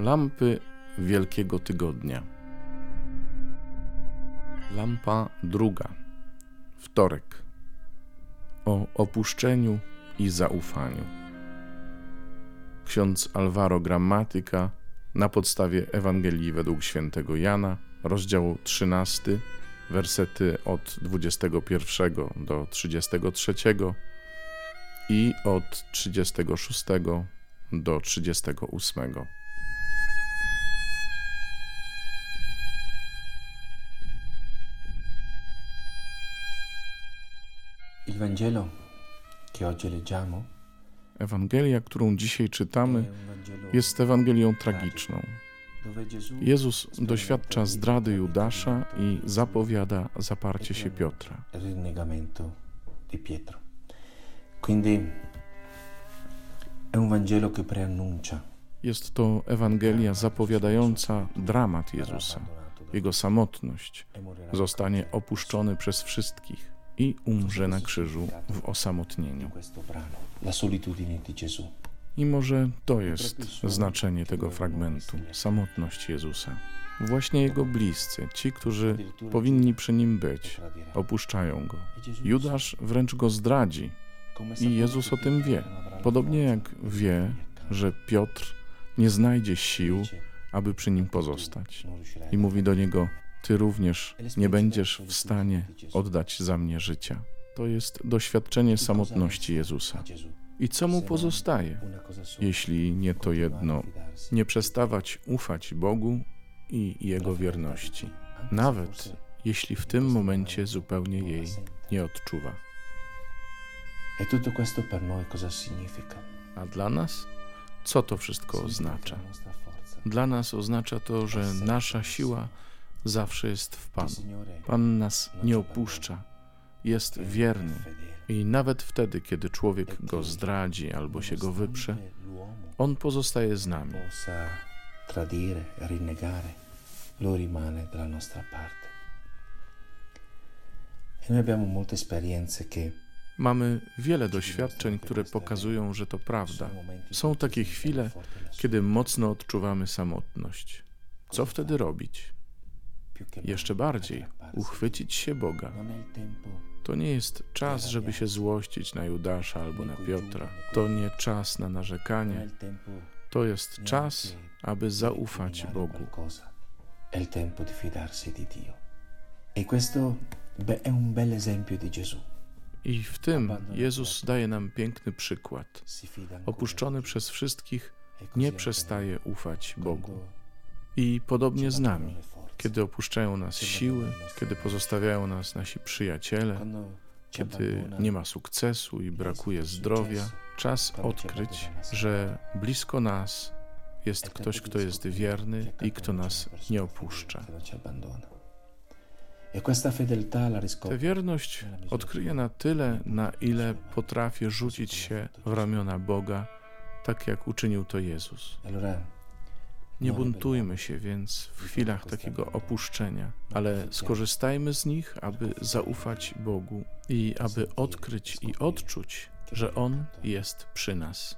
Lampy Wielkiego Tygodnia. Lampa druga. Wtorek. O opuszczeniu i zaufaniu. Ksiądz Alvaro Grammatyka na podstawie Ewangelii według świętego Jana, rozdział 13, wersety od 21 do 33 i od 36 do 38. Ewangelia, którą dzisiaj czytamy, jest Ewangelią tragiczną. Jezus doświadcza zdrady Judasza i zapowiada zaparcie się Piotra. Jest to Ewangelia zapowiadająca dramat Jezusa, jego samotność. e Zostanie opuszczony przez wszystkich i umrze na krzyżu w osamotnieniu. I może to jest znaczenie tego fragmentu samotność Jezusa. Właśnie jego bliscy, ci, którzy powinni przy nim być, opuszczają go. Judasz wręcz go zdradzi i Jezus o tym wie. Podobnie jak wie, że Piotr nie znajdzie sił, aby przy nim pozostać. I mówi do niego: Ty również nie będziesz w stanie oddać za mnie życia. To jest doświadczenie samotności Jezusa. I co mu pozostaje, jeśli nie to jedno, nie przestawać ufać Bogu i Jego wierności, nawet jeśli w tym momencie zupełnie jej nie odczuwa. E? A dla nas? Co to wszystko oznacza? Dla nas oznacza to, że nasza siła zawsze jest w Panu. Pan nas nie opuszcza, jest wierny i nawet wtedy, kiedy człowiek go zdradzi albo się go wyprze, on pozostaje z nami. tradire, rinnegare, lui rimane dalla nostra parte. E Mamy wiele doświadczeń, które pokazują, że to prawda. Są takie chwile, kiedy mocno odczuwamy samotność. Co wtedy robić? Jeszcze bardziej uchwycić się Boga. To nie jest czas, żeby się złościć na Judasza albo na Piotra. To nie czas na narzekanie. To jest czas, aby zaufać Bogu. E. I w tym Jezus daje nam piękny przykład. Opuszczony przez wszystkich, E nie przestaje ufać Bogu. I podobnie z nami, kiedy opuszczają nas siły, kiedy pozostawiają nas nasi przyjaciele, kiedy nie ma sukcesu i brakuje zdrowia, czas odkryć, że blisko nas jest ktoś, kto jest wierny i kto nas nie opuszcza. E riscopre wierność odkryję na tyle, na ile potrafię rzucić się w ramiona Boga, tak jak uczynił to Jezus. Nie buntujmy się więc w chwilach takiego opuszczenia, ale skorzystajmy z nich, aby zaufać Bogu i aby odkryć i odczuć, że On jest przy nas.